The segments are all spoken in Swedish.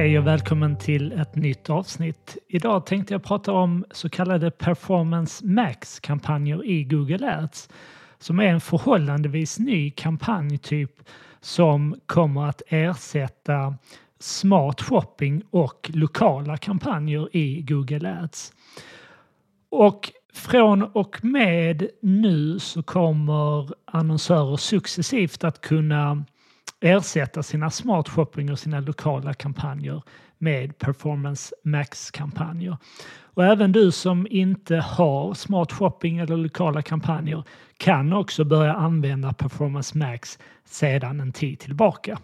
Hej och välkommen till ett nytt avsnitt. Idag tänkte jag prata om så kallade Performance Max-kampanjer i Google Ads som är en förhållandevis ny kampanjtyp som kommer att ersätta smart shopping och lokala kampanjer i Google Ads. Och från och med nu så kommer annonsörer successivt att kunna ersätta sina smart shopping och sina lokala kampanjer med Performance Max-kampanjer. Och även du som inte har smart shopping eller lokala kampanjer kan också börja använda Performance Max sedan en tid tillbaka.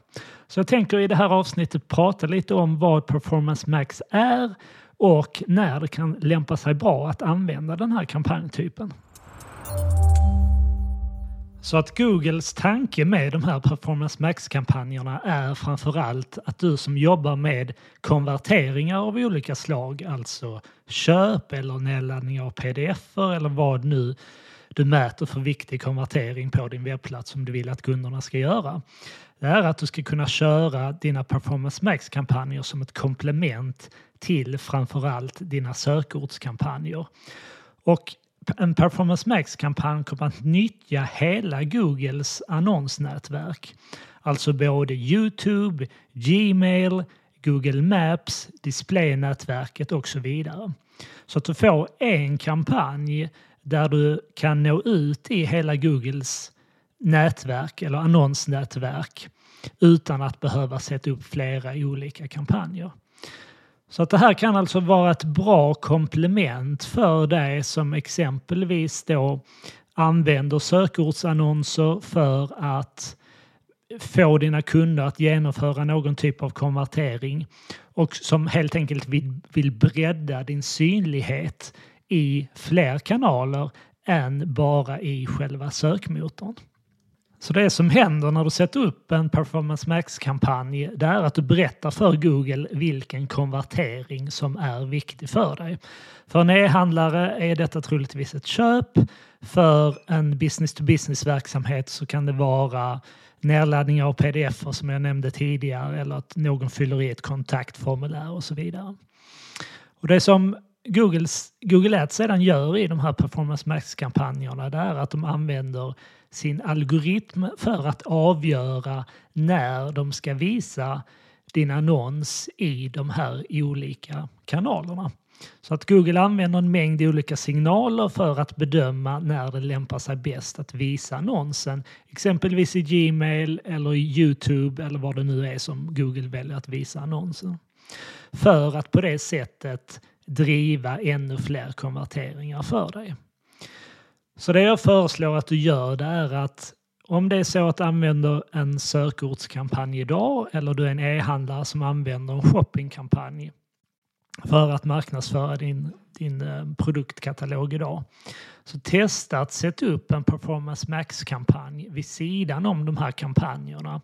Så jag tänker i det här avsnittet prata lite om vad Performance Max är och när det kan lämpa sig bra att använda den här kampanjtypen. Så att Googles tanke med de här Performance Max-kampanjerna är framförallt att du som jobbar med konverteringar av olika slag, alltså köp eller nedladdning av pdf eller vad nu du mäter för viktig konvertering på din webbplats som du vill att kunderna ska göra. Det är att du ska kunna köra dina Performance Max-kampanjer som ett komplement till framförallt dina sökordskampanjer. Och en Performance Max-kampanj kommer att nyttja hela Googles annonsnätverk. Alltså både Youtube, Gmail, Google Maps, displaynätverket och så vidare. Så att du får en kampanj där du kan nå ut i hela Googles nätverk eller annonsnätverk utan att behöva sätta upp flera olika kampanjer. Så att det här kan alltså vara ett bra komplement för dig som exempelvis då använder sökordsannonser för att få dina kunder att genomföra någon typ av konvertering och som helt enkelt vill, vill bredda din synlighet i fler kanaler än bara i själva sökmotorn. Så det som händer när du sätter upp en Performance Max-kampanj det är att du berättar för Google vilken konvertering som är viktig för dig. För en e-handlare är detta troligtvis ett köp. För en business-to-business-verksamhet så kan det vara nedladdning av pdf som jag nämnde tidigare eller att någon fyller i ett kontaktformulär och så vidare. Och det som Googles, Google Ads sedan gör i de här Performance Max-kampanjerna det är att de använder sin algoritm för att avgöra när de ska visa din annons i de här olika kanalerna. Så att Google använder en mängd olika signaler för att bedöma när det lämpar sig bäst att visa annonsen. Exempelvis i Gmail eller i Youtube eller vad det nu är som Google väljer att visa annonsen. För att på det sättet driva ännu fler konverteringar för dig. Så det jag föreslår att du gör det är att om det är så att du använder en sökordskampanj idag eller du är en e-handlare som använder en shoppingkampanj för att marknadsföra din, din eh, produktkatalog idag. Så testa att sätta upp en Performance Max-kampanj vid sidan om de här kampanjerna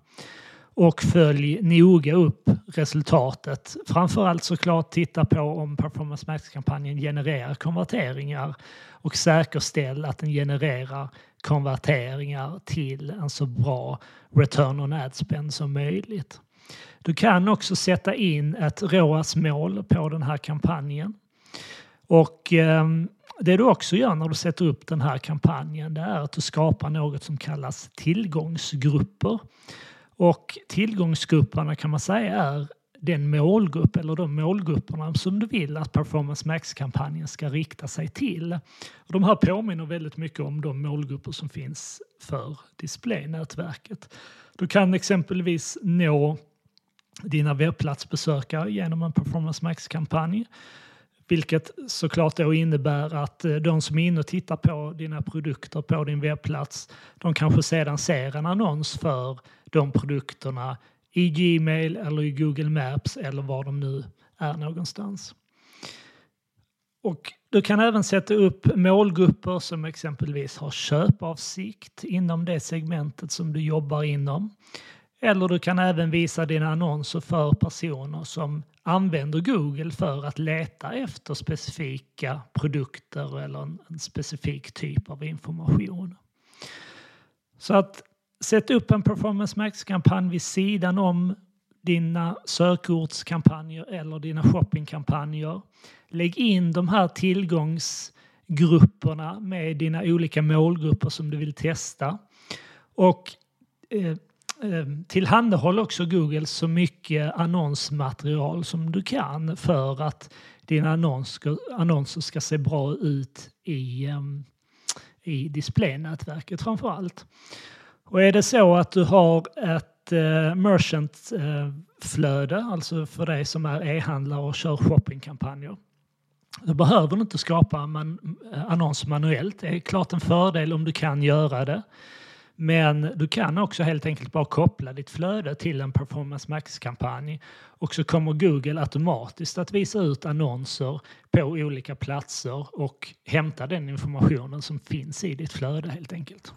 och följ noga upp resultatet. Framförallt såklart titta på om Performance Max-kampanjen genererar konverteringar och säkerställ att den genererar konverteringar till en så bra return on ad spend som möjligt. Du kan också sätta in ett ROAS-mål på den här kampanjen. Och eh, det du också gör när du sätter upp den här kampanjen det är att du skapar något som kallas tillgångsgrupper. Och tillgångsgrupperna kan man säga är den målgrupp eller de målgrupperna som du vill att Performance Max-kampanjen ska rikta sig till. Och de här påminner väldigt mycket om de målgrupper som finns för displaynätverket. Du kan exempelvis nå dina webbplatsbesökare genom en Performance Max-kampanj. Vilket såklart då innebär att eh, de som är inne och tittar på dina produkter på din webbplats, de kanske sedan ser en annons för de produkterna i Gmail eller i Google Maps eller var de nu är någonstans. Och du kan även sätta upp målgrupper som exempelvis har köpavsikt inom det segmentet som du jobbar inom. Eller du kan även visa dina annonser för personer som använder Google för att leta efter specifika produkter eller en, specifik typ av information. Så att sätta upp en Performance Max-kampanj vid sidan om dina sökordskampanjer eller dina shoppingkampanjer. Lägg in de här tillgångsgrupperna med dina olika målgrupper som du vill testa. Och eh, Eh, tillhandahåll också Google så mycket annonsmaterial som du kan för att dina annonser ska se bra ut i, eh, i displaynätverket framför allt. Och är det så att du har ett eh, merchant-flöde, eh, alltså för dig som är e-handlare och kör shoppingkampanjer, då behöver du inte skapa man, eh, annonser manuellt. Det är klart en fördel om du kan göra det. Men du kan också helt enkelt bara koppla ditt flöde till en Performance Max-kampanj och så kommer Google automatiskt att visa ut annonser på olika platser och hämta den informationen som finns i ditt flöde helt enkelt.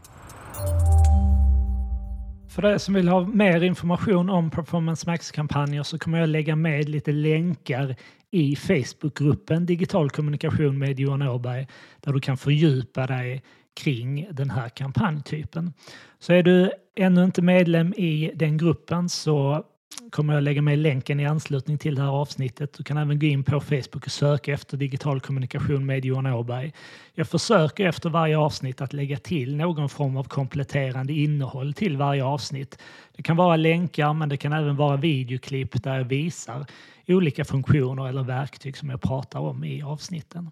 För dig som vill ha mer information om Performance Max-kampanjer så kommer jag lägga med lite länkar i Facebookgruppen Digital kommunikation med Johan Åberg där du kan fördjupa dig kring den här kampanjtypen. Så är du ännu inte medlem i den gruppen så kommer jag lägga med länken i anslutning till det här avsnittet. Du kan även gå in på Facebook och söka efter digital kommunikation med Johan Åberg. Jag försöker efter varje avsnitt att lägga till någon form av kompletterande innehåll till varje avsnitt. Det kan vara länkar men det kan även vara videoklipp där jag visar olika funktioner eller verktyg som jag pratar om i avsnitten.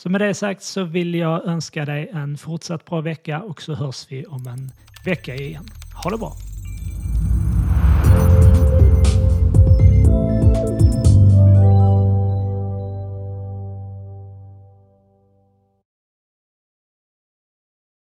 Så med det sagt så vill jag önska dig en fortsatt bra vecka och så hörs vi om en vecka igen. Ha det bra!